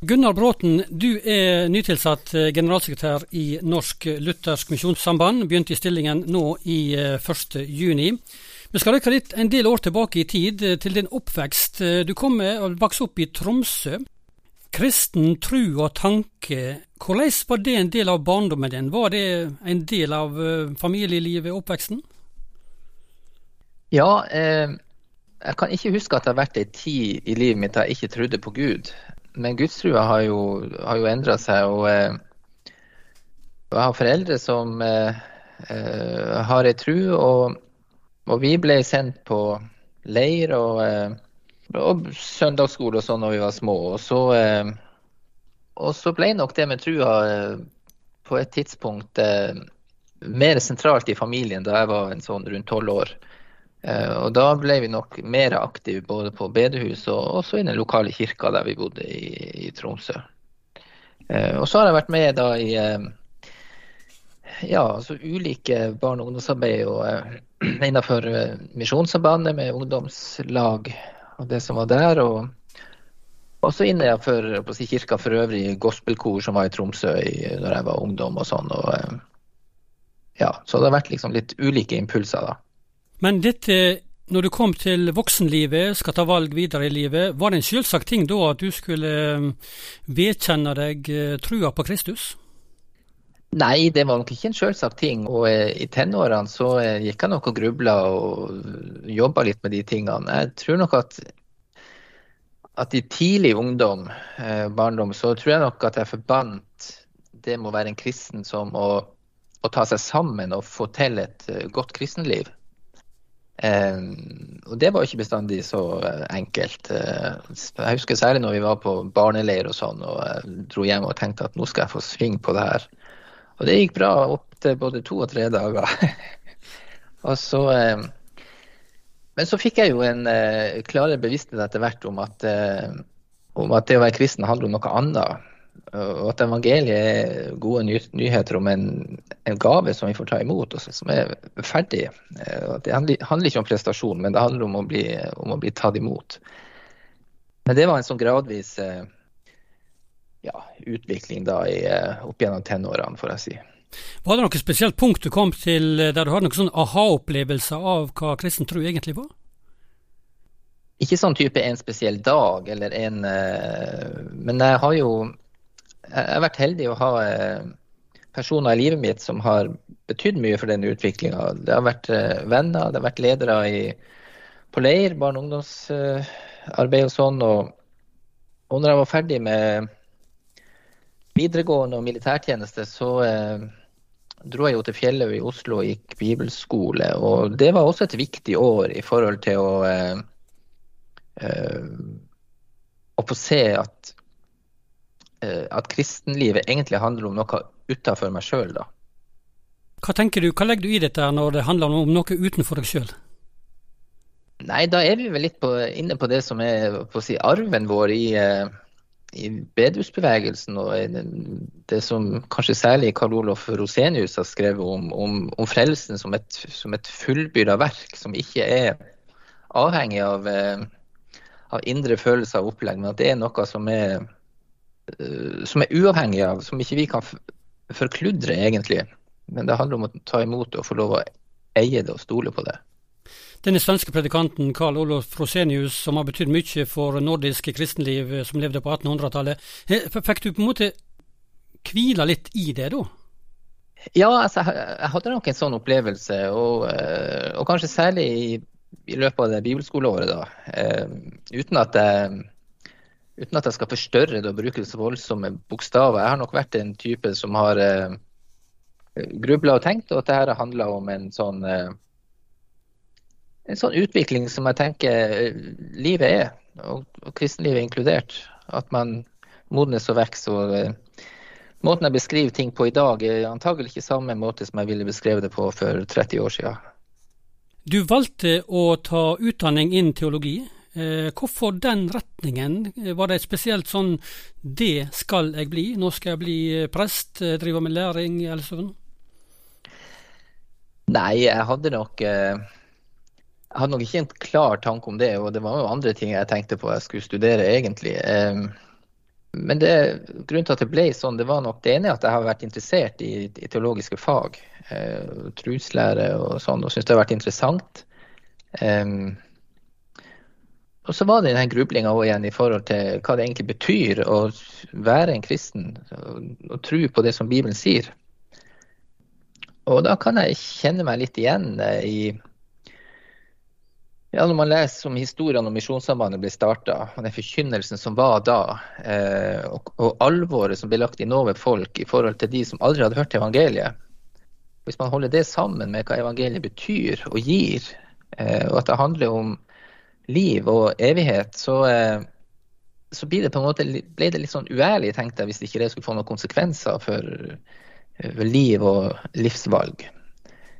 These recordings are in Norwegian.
Gunnar Bråten, du er nytilsatt eh, generalsekretær i Norsk Luthersk Misjonssamband. Begynte i stillingen nå i 1.6. Eh, Vi skal rykke litt en del år tilbake i tid, eh, til din oppvekst. Du kom med og vokste opp i Tromsø. Kristen tru og tanke, hvordan var det en del av barndommen din? Var det en del av familielivet og oppveksten? Ja, eh, jeg kan ikke huske at det har vært ei tid i livet mitt da jeg ikke trodde på Gud men gudstrua har jo, har jo endra seg. Og eh, jeg har foreldre som eh, eh, har ei tru, og, og, vi ble sendt på leir og, og søndagsskole og sånn når vi var små. Og så, og så ble nok det med trua på et tidspunkt mer sentralt i familien da jeg var en sånn rundt tolv år. Eh, og da ble vi nok mer aktive både på bedehus og også i den lokale kirka der vi bodde i, i Tromsø. Eh, og så har jeg vært med da i eh, ja, altså ulike barne- og ungdomsarbeid og innenfor Misjonssambandet med ungdomslag og det som var der. og også innenfor si, kirka for øvrig, gospelkor som var i Tromsø i, når jeg var ungdom og sånn. Og, ja, så det har vært liksom litt ulike impulser, da. Men dette, når du kom til voksenlivet, skal ta valg videre i livet, var det en selvsagt ting da at du skulle um, vedkjenne deg uh, trua på Kristus? Nei, det var nok ikke en selvsagt ting. Og eh, i tenårene så eh, gikk jeg nok og grubla og jobba litt med de tingene. Jeg tror nok at at i tidlig ungdom, eh, barndom, så tror jeg nok at jeg forbandt det med å være en kristen som å, å ta seg sammen og få til et godt kristenliv. Eh, og det var ikke bestandig så eh, enkelt. Eh, jeg husker særlig når vi var på barneleir og sånn, og jeg dro hjem og tenkte at nå skal jeg få sving på det her. Og det gikk bra opp til både to og tre dager. og så Men så fikk jeg jo en klarere bevissthet etter hvert om at, om at det å være kristen handler om noe annet og at evangeliet er gode ny nyheter om en, en, gave som vi får ta imot, og som er ferdig. Eh, det handler, ikke om prestasjon, men det handler om å bli, om å bli tatt imot. Men det var en sånn gradvis eh, ja, utvikling da i, eh, opp gjennom tenårene, får jeg si. Var det noe spesielt punkt du kom til der du hadde noen sånn aha-opplevelse av hva kristen tro egentlig var? Ikke sånn type en spesiell dag eller en Men jeg har jo jeg har vært heldig å ha eh, personer i livet mitt som har betydd mye for denne utviklinga. Det har vært eh, venner, det har vært ledere i, på leir, barne- og ungdomsarbeid og sånn. Og, og når jeg var ferdig med videregående og militærtjeneste, så eh, dro jeg jo til Fjellhaug i Oslo og gikk bibelskole. Og det var også et viktig år i forhold til å, eh, eh, å få se at at kristenlivet egentlig handler om noe utenfor meg sjøl, da. Hva tenker du, hva legger du i dette når det handler om noe utenfor deg sjøl? Nei, da er vi vel litt på, inne på det som er på å si, arven vår i, eh, i bedehusbevegelsen, og det som kanskje særlig Karl Olof Rosenius har skrevet om, om, om frelsen som et, som et fullbyrda verk, som ikke er avhengig av, eh, av indre følelser og opplegg, men at det er noe som er Eh, som er uavhengig av, som ikke vi kan forkludre, egentlig. Men det handler om å ta imot det og få lov å eie det og stole på det. Denne svenske predikanten Karl Olof Rosenius, som har betydd mye for nordisk kristenliv, eh, som levde på 1800-tallet, fikk du på en måte hvile litt i det da? Ja, altså, jeg hadde nok en sånn opplevelse, og, eh, og kanskje særlig i, i, løpet av det bibelskoleåret. da, Uten at jeg uten at jeg skal forstørre det og bruke så voldsomme bokstaver. Jeg har nok vært en type som har eh, grubla og tenkt, og at dette handler om en sånn, eh, en sånn utvikling som jeg tenker eh, livet er, og, og kristenlivet er inkludert. At man modnes og vokser. og eh, Måten jeg beskriver ting på i dag, er antagelig ikke samme måte som jeg ville beskrevet det på for 30 år siden. Du valgte å ta utdanning innen teologi. Eh, hvorfor den retningen? Eh, var det et spesielt sånn 'det skal jeg bli', nå skal jeg bli eh, prest, drive med læring eller sånn? Nei, jeg hadde nok jeg hadde nok ikke en klar tanke om det, og det var jo andre ting jeg tenkte på jeg skulle studere egentlig. men det, grunnen til at det ble sånn, det var nok det ene at jeg har vært interessert i, i teologiske fag. Truslære og sånn, og syns det har vært interessant. Um, og så var det den grublinga igjen i forhold til hva det egentlig betyr å være en kristen. Og tro på det som Bibelen sier. Og da kan jeg kjenne meg litt igjen eh, i ja, Når man leser om historiene om Misjonssambandet ble starta, og den forkynnelsen som var da, eh, og, og, alvoret som ble lagt inn over folk i forhold til de som aldri hadde hørt evangeliet Hvis man holder det sammen med hva evangeliet betyr og gir, eh, og at det handler om liv og evighet, så, eh, så blir det på en måte, ble det litt sånn uærlig, tenkte jeg, hvis ikke det skulle få noen konsekvenser for liv og livsvalg.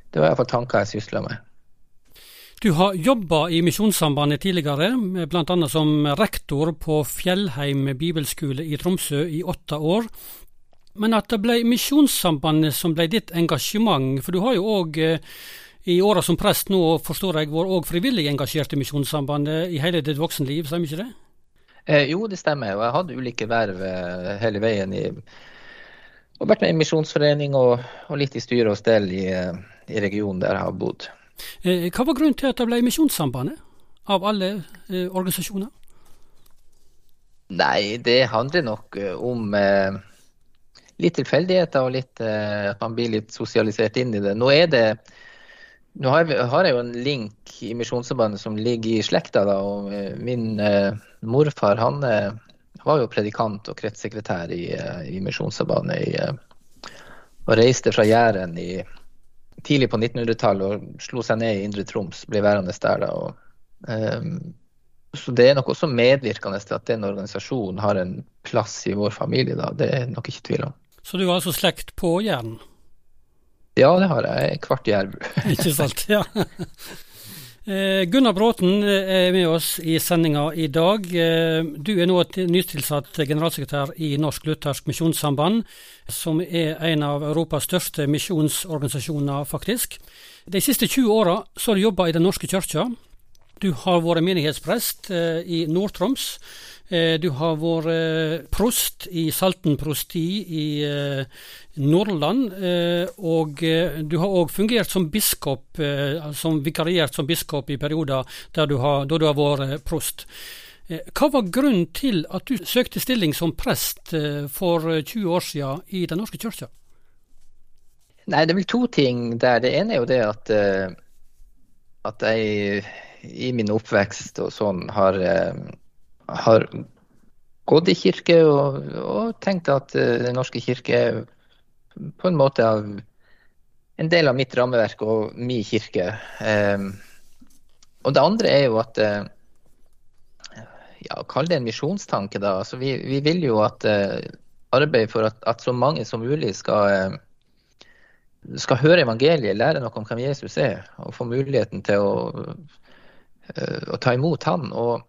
Det var iallfall tanker jeg sysla med. Du har jobba i Misjonssambandet tidligere, bl.a. som rektor på Fjellheim bibelskole i Tromsø i åtte år. Men at det ble Misjonssambandet som ble ditt engasjement, for du har jo òg eh, i åra som prest nå, forstår jeg, var òg frivillig engasjert i Misjonssambandet i hele ditt voksenliv, stemmer ikke det? Eh, jo, det stemmer. Og jeg hadde ulike verv eh, hele veien i og vært med i Misjonsforening og, og, litt i styre og stell i, eh, i, regionen der jeg har bodd. Eh, hva var grunnen til at det ble Misjonssambandet, av alle eh, organisasjoner? Nei, det handler nok eh, om eh, litt tilfeldigheter og litt eh, at man blir litt sosialisert inn i det. Nå er det nå har jeg, har jeg jo en link i Misjonssambandet som ligger i slekta. da, og Min morfar han var jo predikant og kretssekretær i, eh, i Misjonssambandet. Eh, og reiste fra Jæren tidlig på 1900-tallet og slo seg ned i Indre Troms. Ble værende der da. Og, så det er nok også medvirkende til at den organisasjonen har en plass i vår familie. da, Det er nok ikke tvil om. Så du var altså slekt på Jæren? Ja, det har jeg. Kvart jerv. ikke sant, ja. Eh, Gunnar Bråten eh, er med oss i sendinga i dag. Eh, du er nå nytilsatt generalsekretær i Norsk Luthersk Misjonssamband, som er en av Europas største misjonsorganisasjoner, faktisk. De siste 20 åra har du jobba i Den norske kirka. Du har vært menighetsprest i Nord-Troms. Du har vært prost i Salten prosti i Nordland, eh, og eh, du har òg fungert som biskop, eh, som vikariert som biskop i perioder du har, da du har vært prost. Hva var grunnen til at du søkte stilling som prest for 20 år siden i Den norske kirka? Nei, det er vel to ting der. Det ene er jo det at, at jeg i min oppvekst og sånn har, har gått i kirke og, og tenkt at Den norske kirke på en måte av en del av mitt rammeverk og min kirke. Eh, og det andre er jo at eh, ja, Kall det en misjonstanke, da. Altså, vi, vi, vil jo at uh, arbeid for at, at, så mange som mulig skal, uh, skal høre evangeliet, lære noe om hvem Jesus er, og få muligheten til å, eh, å ta imot han. Og,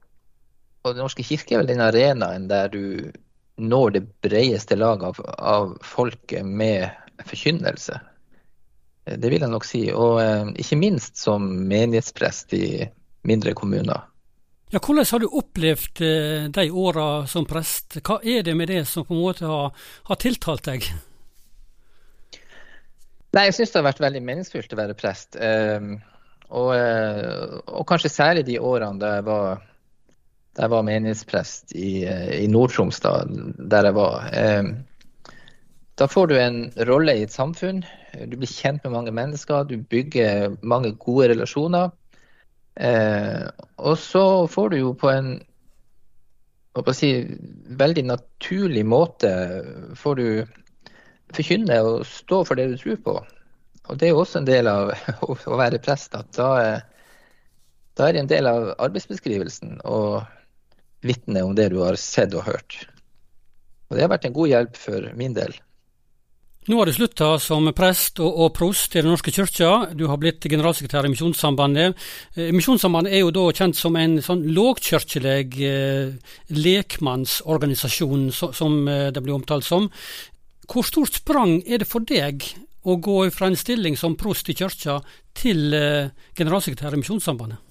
og Den norske kirke er vel den arenaen der du når det bredeste laget av, av folket med forkynnelse. Det vil jeg nok si. Og eh, ikke minst som menighetsprest i mindre kommuner. Ja, hvordan har du opplevd eh, de åra som prest? Hva er det med det som på en måte har, har tiltalt deg? Nei, Jeg syns det har vært veldig meningsfullt å være prest. Eh, og, eh, og, kanskje særlig de årene da jeg var jeg var menighetsprest i, i Nord-Troms, der jeg var. Eh, da får du en rolle i et samfunn. Du blir kjent med mange mennesker. Du bygger mange gode relasjoner. Eh, og så får du jo på en si, veldig naturlig måte får du forkynne og stå for det du tror på. Og det er jo også en del av å være prest. at da, da er det en del av arbeidsbeskrivelsen. og vitne om det du har sett og hørt. Og Det har vært en god hjelp for min del. Nå har du slutta som prest og, og prost i Den norske kyrkja. Du har blitt generalsekretær i Misjonssambandet. Eh, Misjonssambandet er jo da kjent som en sånn lågkirkelig eh, lekmannsorganisasjon, så, som eh, det blir omtalt som. Hvor stort sprang er det for deg å gå fra en stilling som prost i kyrkja til eh, generalsekretær i Misjonssambandet?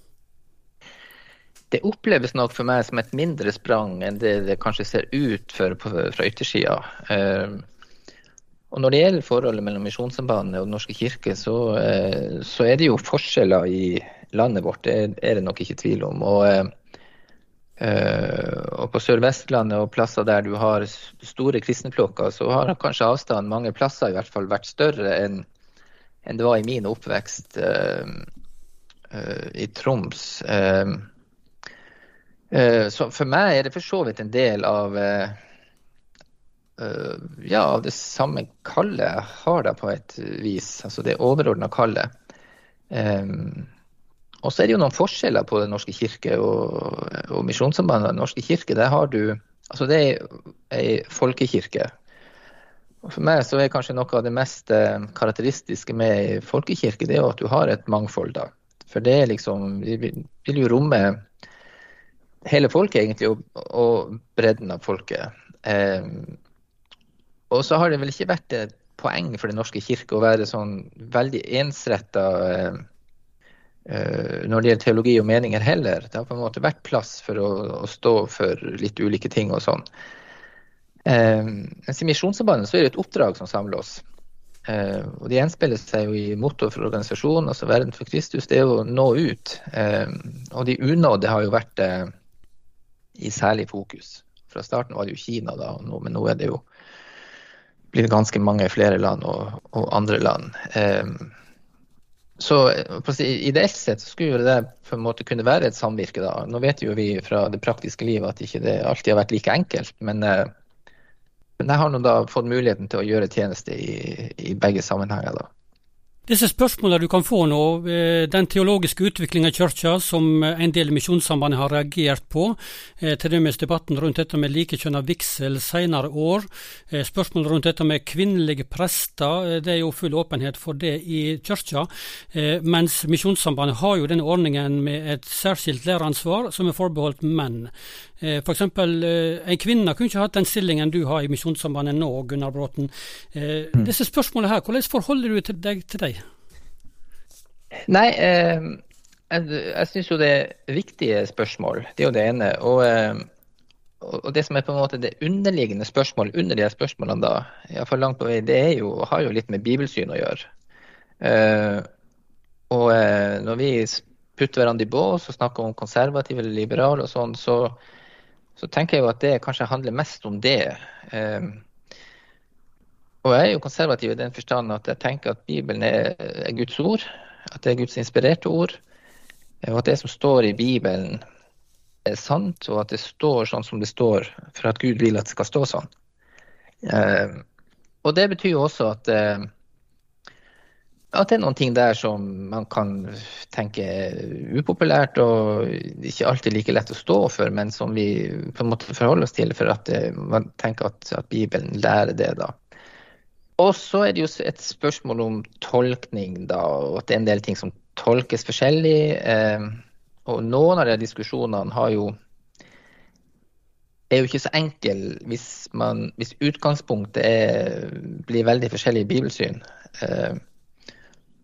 Det oppleves nok for meg som et mindre sprang enn det det kanskje ser ut for, på, fra yttersida. Uh, og når det gjelder forholdet mellom Misjonssambandet og Den norske kirke, så, uh, så, er det jo forskjeller i landet vårt. Det er det nok ikke tvil om. Og, eh, og på Sør-Vestlandet og plasser der du har store kristenflokker, så har kanskje avstanden mange plasser i hvert fall vært større enn, en det var i min oppvekst eh, i Troms. Så for meg er det for så vidt en del av Eh, ja, av det samme kallet jeg har da på et vis. Altså det overordna kallet. Um, og så er det jo noen forskjeller på Den norske kirke og, og Misjonssambandet. Den norske kirke, der har du Altså det er ei folkekirke. Og for meg så er kanskje noe av det mest eh, karakteristiske med ei folkekirke, det er jo at du har et mangfold, da. For det er liksom Vi vil jo romme hele folket, egentlig, og, og bredden av folket. Eh, og så har det vel ikke vært et poeng for Den norske kirke å være sånn veldig ensretta eh, når det gjelder teologi og meninger heller. Det har på en måte vært plass for å, å stå for litt ulike ting og sånn. Eh, mens i Misjonssambandet så er det et oppdrag som samler oss. Eh, og Det gjenspeiler seg jo i mottoet for organisasjonen, altså Verden for Kristus. Det er å nå ut. Eh, og de unådde har jo vært uh, i særlig fokus. Fra starten var det jo Kina, da, men nå er det jo blitt ganske mange flere land og, og andre land. Um, så ideelt sett skulle det på en måte kunne være et samvirke. da. Nå vet jo vi fra det praktiske livet at ikke det alltid har vært like enkelt. Men, uh, men jeg har nå da fått muligheten til å gjøre tjeneste i, i begge sammenhenger. da. Disse spørsmålene du kan få nå, eh, den teologiske utviklinga i kirka som en del i Misjonssambandet har reagert på, eh, til dømes debatten rundt dette med likekjønna vigsel senere år, eh, spørsmål rundt dette med kvinnelige prester, det er jo full åpenhet for det i kirka, mens Misjonssambandet har jo denne ordningen med et særskilt læreransvar som er forbeholdt menn. F.eks. en kvinne kunne ikke hatt den stillingen du har i Misjonssambandet nå, Gunnar Bråten. Mm. Disse spørsmålene her, hvordan forholder du deg til dem? Nei, eh, jeg, jeg syns jo det er viktige spørsmål. Det er jo det ene. Og, eh, og, det som er på en måte det underliggende spørsmålet under de spørsmålene, da, iallfall langt på vei, det er jo, har jo litt med bibelsyn å gjøre. Eh, og eh, når vi putter hverandre i bås og snakker om konservative eller liberale og sånn, så, så, tenker jeg jo at det kanskje handler mest om det. Eh, og jeg er jo konservativ i den forstand at jeg tenker at Bibelen er, er Guds ord at det er Guds inspirerte ord, og at det som står i Bibelen er sant, og at det står sånn som det står for at Gud vil at det skal stå sånn. Eh, og det betyr jo også at, eh, at det er noen ting der som man kan tenke er upopulært og ikke alltid like lett å stå for, men som vi på en måte forholder oss til for at eh, man tenker at, at Bibelen lærer det. da. Og så er det jo et spørsmål om tolkning, da, og at det er en del ting som tolkes forskjellig. Eh, og noen av de diskusjonene har jo er jo ikke så enkel hvis, man, hvis utgangspunktet er, blir veldig forskjellig i bibelsyn. Eh,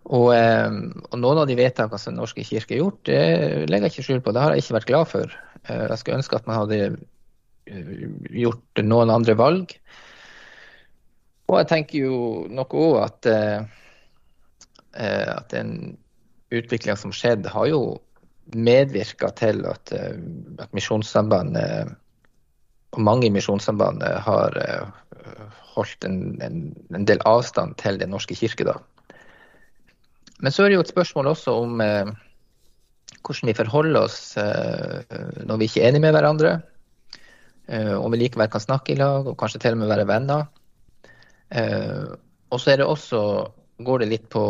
og, eh, og, noen av de vedtakene som Den norske kirke har gjort, det legger jeg ikke skjul på. Det har jeg ikke vært glad for. Eh, jeg skulle ønske at man hadde eh, gjort noen andre valg. Og jeg tenker jo nok òg at, at den utviklinga som skjedde, har jo medvirka til at, at Misjonssambandet og mange i Misjonssambandet har holdt en, en, en, del avstand til Den norske kirke. da. Men så er det jo et spørsmål også om eh, hvordan vi forholder oss eh, når vi ikke er enige med hverandre. Eh, om vi likevel kan snakke i lag og kanskje til og med være venner. Eh, og så er det også går det litt på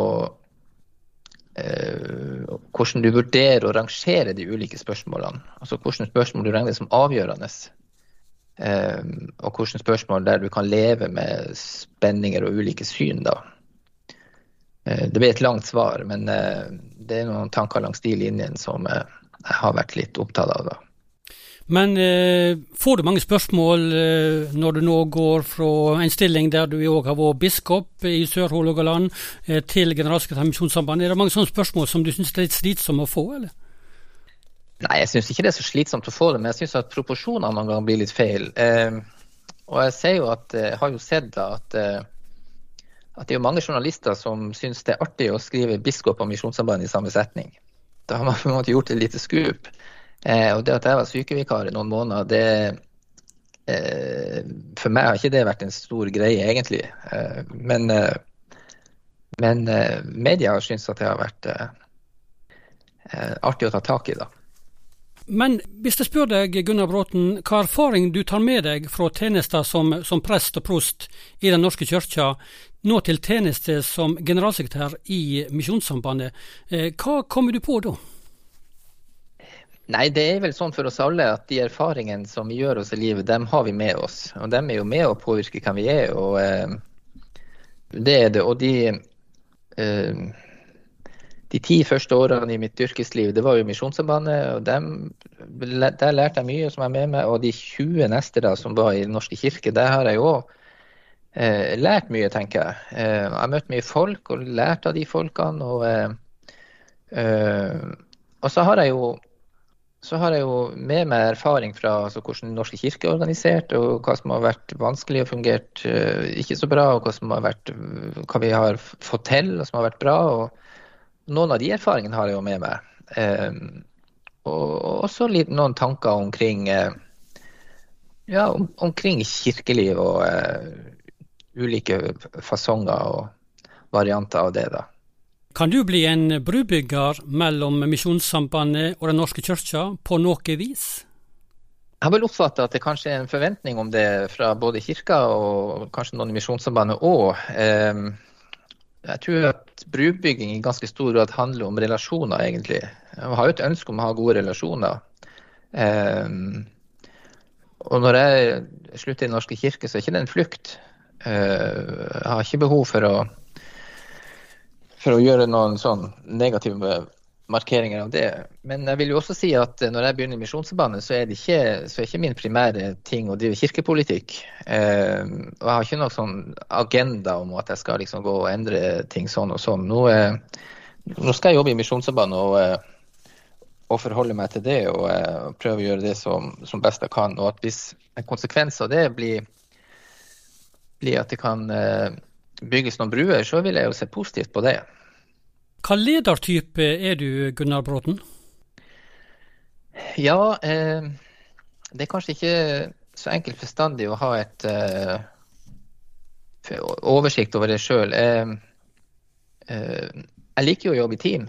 eh, hvordan du vurderer å rangere de ulike spørsmålene. Altså hvilke spørsmål du regner som avgjørende. Eh, og hvilke spørsmål der du kan leve med spenninger og ulike syn. da. Eh, det blir et langt svar, men eh, det er noen tanker langs de linjene som eh, jeg har vært litt opptatt av. da. Men eh, får du mange spørsmål eh, når du nå går fra en stilling der du òg har vært biskop i Sør-Hålogaland, eh, til generalsekretær i Misjonssambandet? Er det mange sånne spørsmål som du syns er litt slitsomme å få, eller? Nei, jeg syns ikke det er så slitsomt å få det, men jeg syns at proporsjonene noen ganger blir litt feil. Og jeg ser jo at, jeg har jo sett da at, at det er mange journalister som syns det er artig å skrive biskop og misjonsarbeid i samme setning. Da har man på en måte gjort et lite skup. og det at jeg var sykevikar i noen måneder, det For meg har ikke det vært en stor greie, egentlig. men men eh, media har syntes at det har vært eh, eh, artig å ta tak i, da. Men hvis jeg spør deg, Gunnar Bråten, hva erfaring du tar med deg fra tjenester som, som prest og prost i Den norske kirka, nå til tjeneste som generalsekretær i Misjonssambandet, hva kommer du på da? Nei, det er vel sånn for oss alle at de erfaringene som vi gjør oss i livet, dem har vi med oss. Og dem er jo med å påvirke hvem vi er. og eh, det er det. Og de eh, de ti første årene i mitt yrkesliv, det var jo Misjonssambandet. og dem, Der lærte jeg mye som jeg er med meg. Og de 20 neste da, som var i Den norske kirke, der har jeg jo òg eh, lært mye, tenker jeg. Eh, jeg har møtt mye folk og lært av de folkene. Og, eh, eh og så har jo så har jeg jo med meg erfaring fra altså, hvordan Den norske kirke er organisert, og hva som har vært vanskelig og fungert uh, ikke så bra, og hva, som har vært, hva vi har fått til og som har vært bra. og Noen av de erfaringene har jeg jo med meg. Uh, og også litt, noen tanker omkring, ja, om, omkring kirkeliv og ulike fasonger og varianter av det. da. Kan du bli en brubygger mellom Misjonssambandet og Den norske kirka på noe vis? Jeg har vel oppfatta at det kanskje er en forventning om det fra både kirka og kanskje noen i Misjonssambandet òg. Ehm, jeg tror at brubygging i ganske stor grad handler om relasjoner, egentlig. Jeg har jo et ønske om å ha gode relasjoner. Ehm, og når jeg slutter i Den norske kirke, så er det ikke det en flukt. Jeg har ikke behov for å for å gjøre noen sånn negative markeringer av det. Men jeg vil jo også si at når jeg begynner i Misjonssambandet, så så er ikke min primære ting å drive kirkepolitikk. Eh, og jeg har ikke noen sånn agenda om at jeg skal liksom gå og endre ting sånn og sånn. Nå, eh, nå skal jeg jobbe i Misjonssambandet og, eh, og, forholde meg til det eh, og prøve å gjøre det som, som, best jeg kan. Og at hvis en konsekvens av det blir, blir at det kan eh, bygges noen bruer, så vil jeg jo se positivt på det. Hva ledertype er du, Gunnar Bråten? Ja, eh, det er kanskje ikke så enkelt forstandig å ha et eh, oversikt over det sjøl. Eh, eh, jeg liker jo å jobbe i team.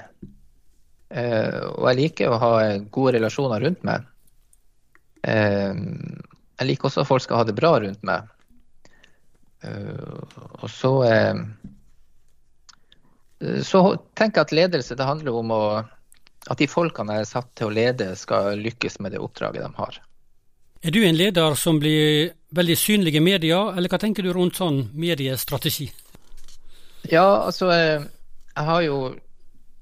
Eh, og jeg liker å ha gode relasjoner rundt meg. Jeg liker også at folk skal ha det bra rundt meg. Eh, og så eh, så tenker jeg at ledelse det handler om å, at de folkene jeg er satt til å lede, skal lykkes med det oppdraget de har. Er du en leder som blir veldig synlig i media, eller hva tenker du rundt sånn mediestrategi? Ja, altså eh, jeg har jo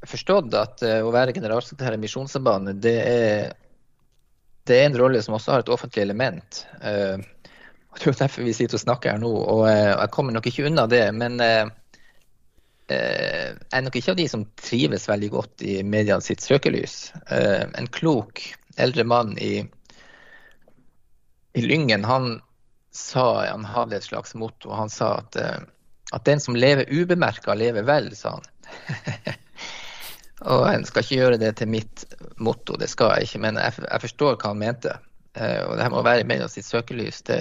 forstått at å være generalsekretær i Misjonssambandet, det er, det er en rolle som også har et offentlig element. Det er jo derfor vi sitter og snakker her nå. og eh, Jeg kommer nok ikke unna det. Men eh, eh, jeg er nok ikke av de som trives veldig godt i mediene sitt søkelys. En klok eldre mann i, i Lyngen, han sa han hadde et slags motto. Han sa at, at den som lever ubemerka, lever vel, sa han. og en skal ikke gjøre det til mitt motto, det skal jeg ikke. Men jeg, jeg forstår hva han mente. Eh, og det her må være i media sitt søkelys. Det,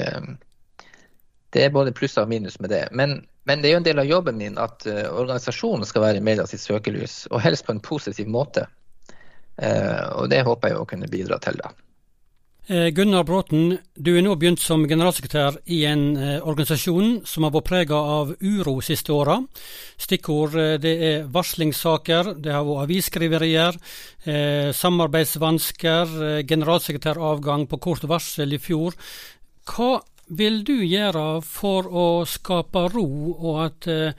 det, er både plusser og minus med det. Men, men, det er jo en del av jobben min at uh, organisasjonen skal være media sitt søkelys, og helst på en positiv måte. Uh, og det håper jeg å kunne bidra til, da. Gunnar Bråten, du er nå begynt som generalsekretær i en eh, organisasjon som har vært prega av uro siste åra. Stikkord det er varslingssaker, det har vært avisskriverier, eh, samarbeidsvansker, eh, generalsekretæravgang på kort varsel i fjor. Hva vil du gjøre for å skape ro, og at, eh,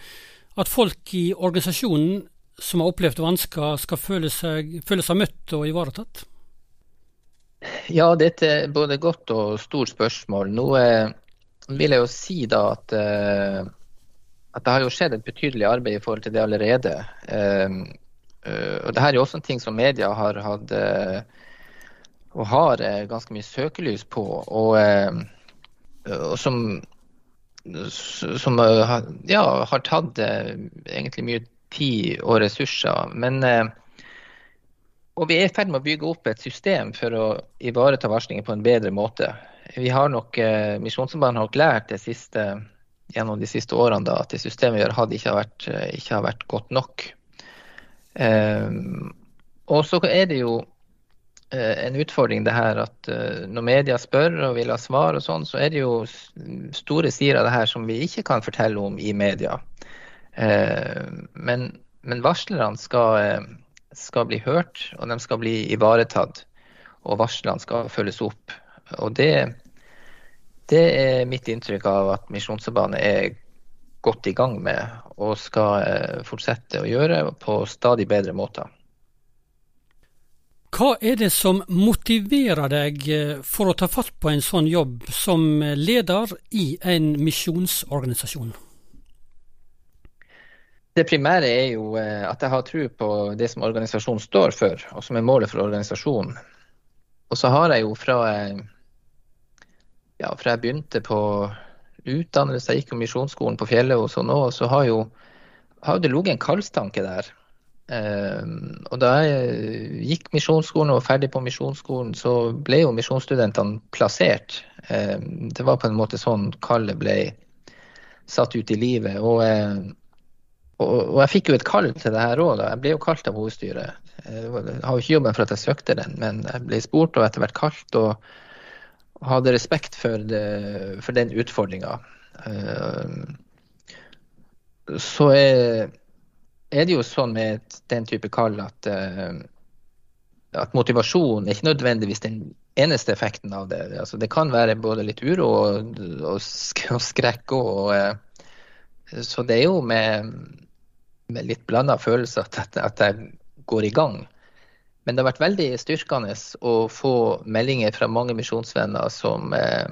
at folk i organisasjonen som har opplevd vansker, skal føle seg, føle seg møtt og ivaretatt? Ja, dette er både godt og stort spørsmål. Nå eh, vil jeg jo si da at, eh, at, det har jo skjedd et betydelig arbeid i forhold til det allerede. Eh, og det her er jo også en ting som media har hatt og har ganske mye søkelys på, og, og som, som ja, har tatt egentlig mye tid og ressurser. Men og vi er i ferd med å bygge opp et system for å ivareta varslingen på en bedre måte. Vi har nok, eh, Misjonssambandet har nok lært det siste, gjennom de siste årene da, at det systemet vi har hatt, ikke har vært, eh, ikke har vært godt nok. Eh, og så er det jo eh, en utfordring det her at eh, når media spør og vil ha svar og sånn, så er det jo store sider av det her som vi ikke kan fortelle om i media. Men, men varslerne skal skal bli hørt, og de skal bli ivaretatt. Og varslene skal følges opp. Og det, det er mitt inntrykk av at Misjonsarbeidet er godt i gang med, og skal eh, fortsette å gjøre på stadig bedre måter. Hva er det som motiverer deg eh, for å ta fatt på en sånn jobb som leder i en misjonsorganisasjon? Det primære er jo eh, at jeg har tro på det som organisasjonen står for, og som er målet for organisasjonen. Og så har jeg jo fra ja, fra jeg begynte på utdannelse, jeg gikk jo misjonsskolen på fjellet og sånn òg, så har jo har det ligget en kallstanke der. Um, og da jeg gikk misjonsskolen og var ferdig på misjonsskolen, så ble jo misjonsstudentene plassert. Um, det var på en måte sånn kallet ble satt ut i livet. Og um, og, jeg fikk jo et kall til det her òg. Jeg ble jo kalt av hovedstyret. Jeg har jo ikke jobben for at jeg søkte den, men jeg ble spurt og etter hvert kalt. Og hadde respekt for, det, for den utfordringa. Eh, så er, det jo sånn med den type kall at, eh, at motivasjon er ikke nødvendigvis den eneste effekten av det. Altså, det kan være både litt uro og, og, og skrekk. Eh, så det er jo med med litt blanda følelser at, at, jeg går i gang. Men det har vært veldig styrkende å få meldinger fra mange misjonsvenner som, eh,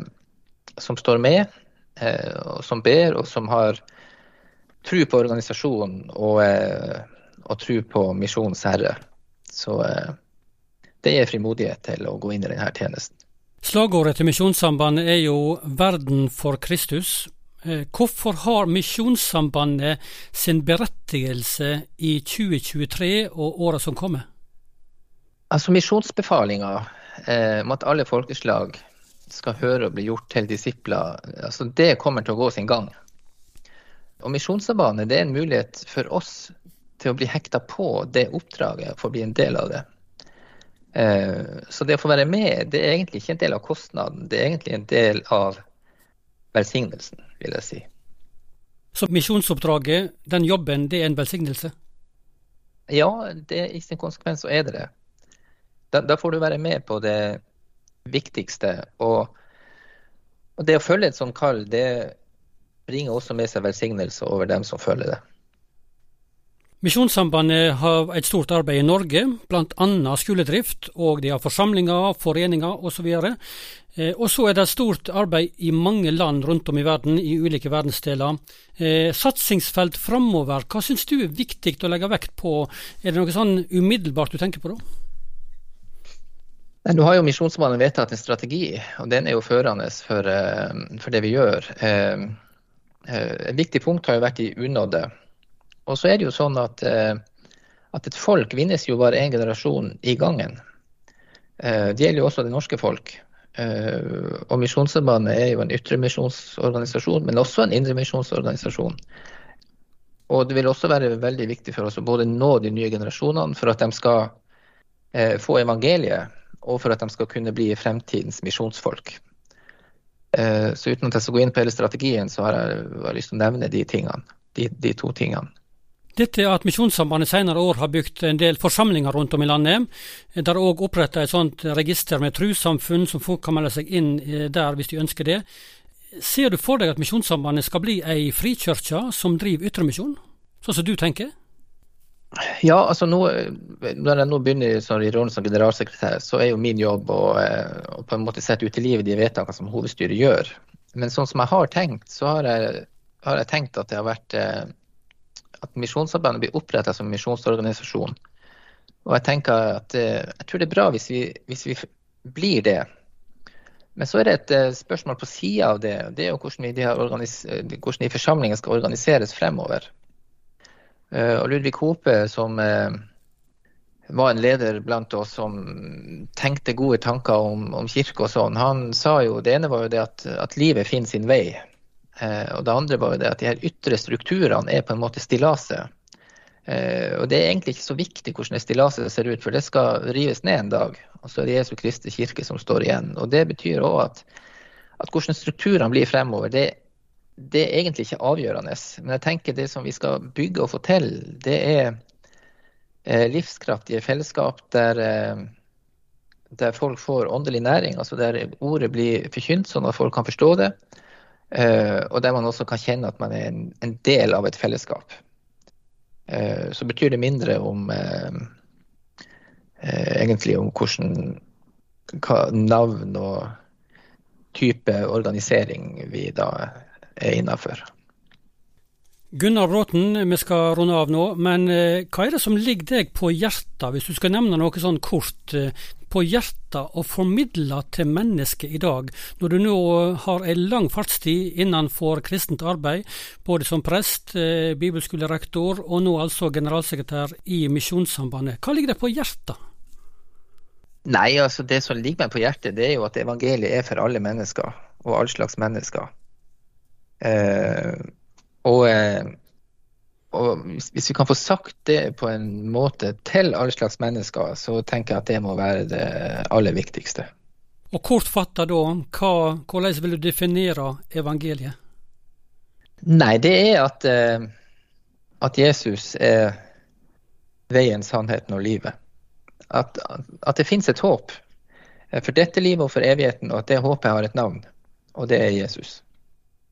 som står med, eh, og som ber, og som har tro på organisasjonen og, eh, og tro på misjonens herre. Så det gir frimodighet til å gå inn i denne tjenesten. Slagordet til Misjonssambandet er jo 'Verden for Kristus'. Eh, hvorfor har Misjonssambandet sin berettigelse i 2023 og åra som kommer? Altså Misjonsbefalinga eh, om at alle folkeslag skal høre og bli gjort til disipler, altså det kommer til å gå sin gang. Og Misjonssambandet det er en mulighet for oss til å bli hekta på det oppdraget for å bli en del av det. Eh, så det å få være med, det er egentlig ikke en del av kostnaden, det er egentlig en del av velsignelsen, vil jeg si. Så misjonsoppdraget, den jobben, det er en velsignelse? Ja, det, i sin konsekvens så er det det. Da, da, får du være med på det viktigste. Og, og det å følge et sånt kall, det bringer også med seg velsignelse over dem som følger det. Misjonssambandet har et stort arbeid i Norge, bl.a. skoledrift, og de har forsamlinger, foreninger osv. Eh, og så er det stort arbeid i mange land rundt om i verden, i ulike verdensdeler. Eh, satsingsfelt framover, hva syns du er viktig å legge vekt på? Er det noe sånn umiddelbart du tenker på da? Nå har jo Misjonsmannen vedtatt en strategi, og den er jo førende for, eh, for det vi gjør. Et viktig punkt har jo vært i unådde. Og så er det jo sånn at, eh, at et folk vinnes jo bare én generasjon i gangen. Eh, det gjelder jo også det norske folk. Eh, og Misjonssambandet er jo en ytremisjonsorganisasjon, men også en indremisjonsorganisasjon. Og det vil også være veldig viktig for oss å både nå de nye generasjonene for at de skal få evangeliet, og for at de skal kunne bli fremtidens misjonsfolk. Så uten at jeg skal gå inn på hele strategien, så har jeg lyst til å nevne de tingene, de, de to tingene. Dette at Misjonssambandet senere år har bygd en del forsamlinger rundt om i landet. Det er òg oppretta et sånt register med trossamfunn som folk kan melde seg inn eh, der hvis de ønsker det. Ser du for deg at Misjonssambandet skal bli ei frikirke som driver ytremisjon, sånn som du tenker? Ja, altså nå, Når jeg nå begynner i rollen som generalsekretær, så er jo min jobb å, eh, å på en måte sette ut i livet de vedtakene som hovedstyret gjør. Men sånn som jeg har tenkt, så har jeg, har jeg tenkt at det har vært eh, at Misjonssambandet blir oppretta som misjonsorganisasjon. Og jeg tenker at eh, jeg tror det er bra hvis vi, hvis vi blir det. Men så er det et uh, spørsmål på sida av det. Det er jo hvordan, de, hvordan de forsamlingene skal organiseres fremover. Og Ludvig Hope, som var en leder blant oss som tenkte gode tanker om, om kirke og sånn, han sa jo det ene var jo det at, at livet finner sin vei. Og det andre var jo det at de her ytre strukturene er på en måte stillaset. Eh, og Det er egentlig ikke så viktig hvordan det stillaset ser ut, for det skal rives ned en dag. Og så er det Jesu Kristi kirke som står igjen. Og Det betyr òg at, at hvordan strukturene blir fremover, det, det, er egentlig ikke avgjørende. Men jeg tenker det som vi skal bygge og få til, det er eh, livskraftige fellesskap der, eh, der folk får åndelig næring, altså der ordet blir forkynt sånn at folk kan forstå det. Og der man også kan kjenne at man er en, del av et fellesskap. Eh, så betyr det mindre om eh, eh, egentlig om hvordan navn og type organisering vi da er innafor. Gunnar Bråten, vi skal runde av nå, men hva er det som ligger deg på hjertet, hvis du skal nevne noe sånn kort på hjertet å formidle til mennesket i dag, når du nå har en lang fartstid innenfor kristent arbeid, både som prest, eh, bibelskolerektor og nå altså generalsekretær i Misjonssambandet. Hva ligger det på hjertet? Nei, altså Det som ligger meg på hjertet, det er jo at evangeliet er for alle mennesker, og all slags mennesker. Eh, og eh, og hvis vi kan få sagt det på en måte til alle slags mennesker, så tenker jeg at det må være det aller viktigste. Og kort fatta da, hva, hvordan vil du definere evangeliet? Nei, det er at, eh, at Jesus er veien, sannheten og livet. At, at det finnes et håp for dette livet og for evigheten, og at det håpet har et navn, og det er Jesus.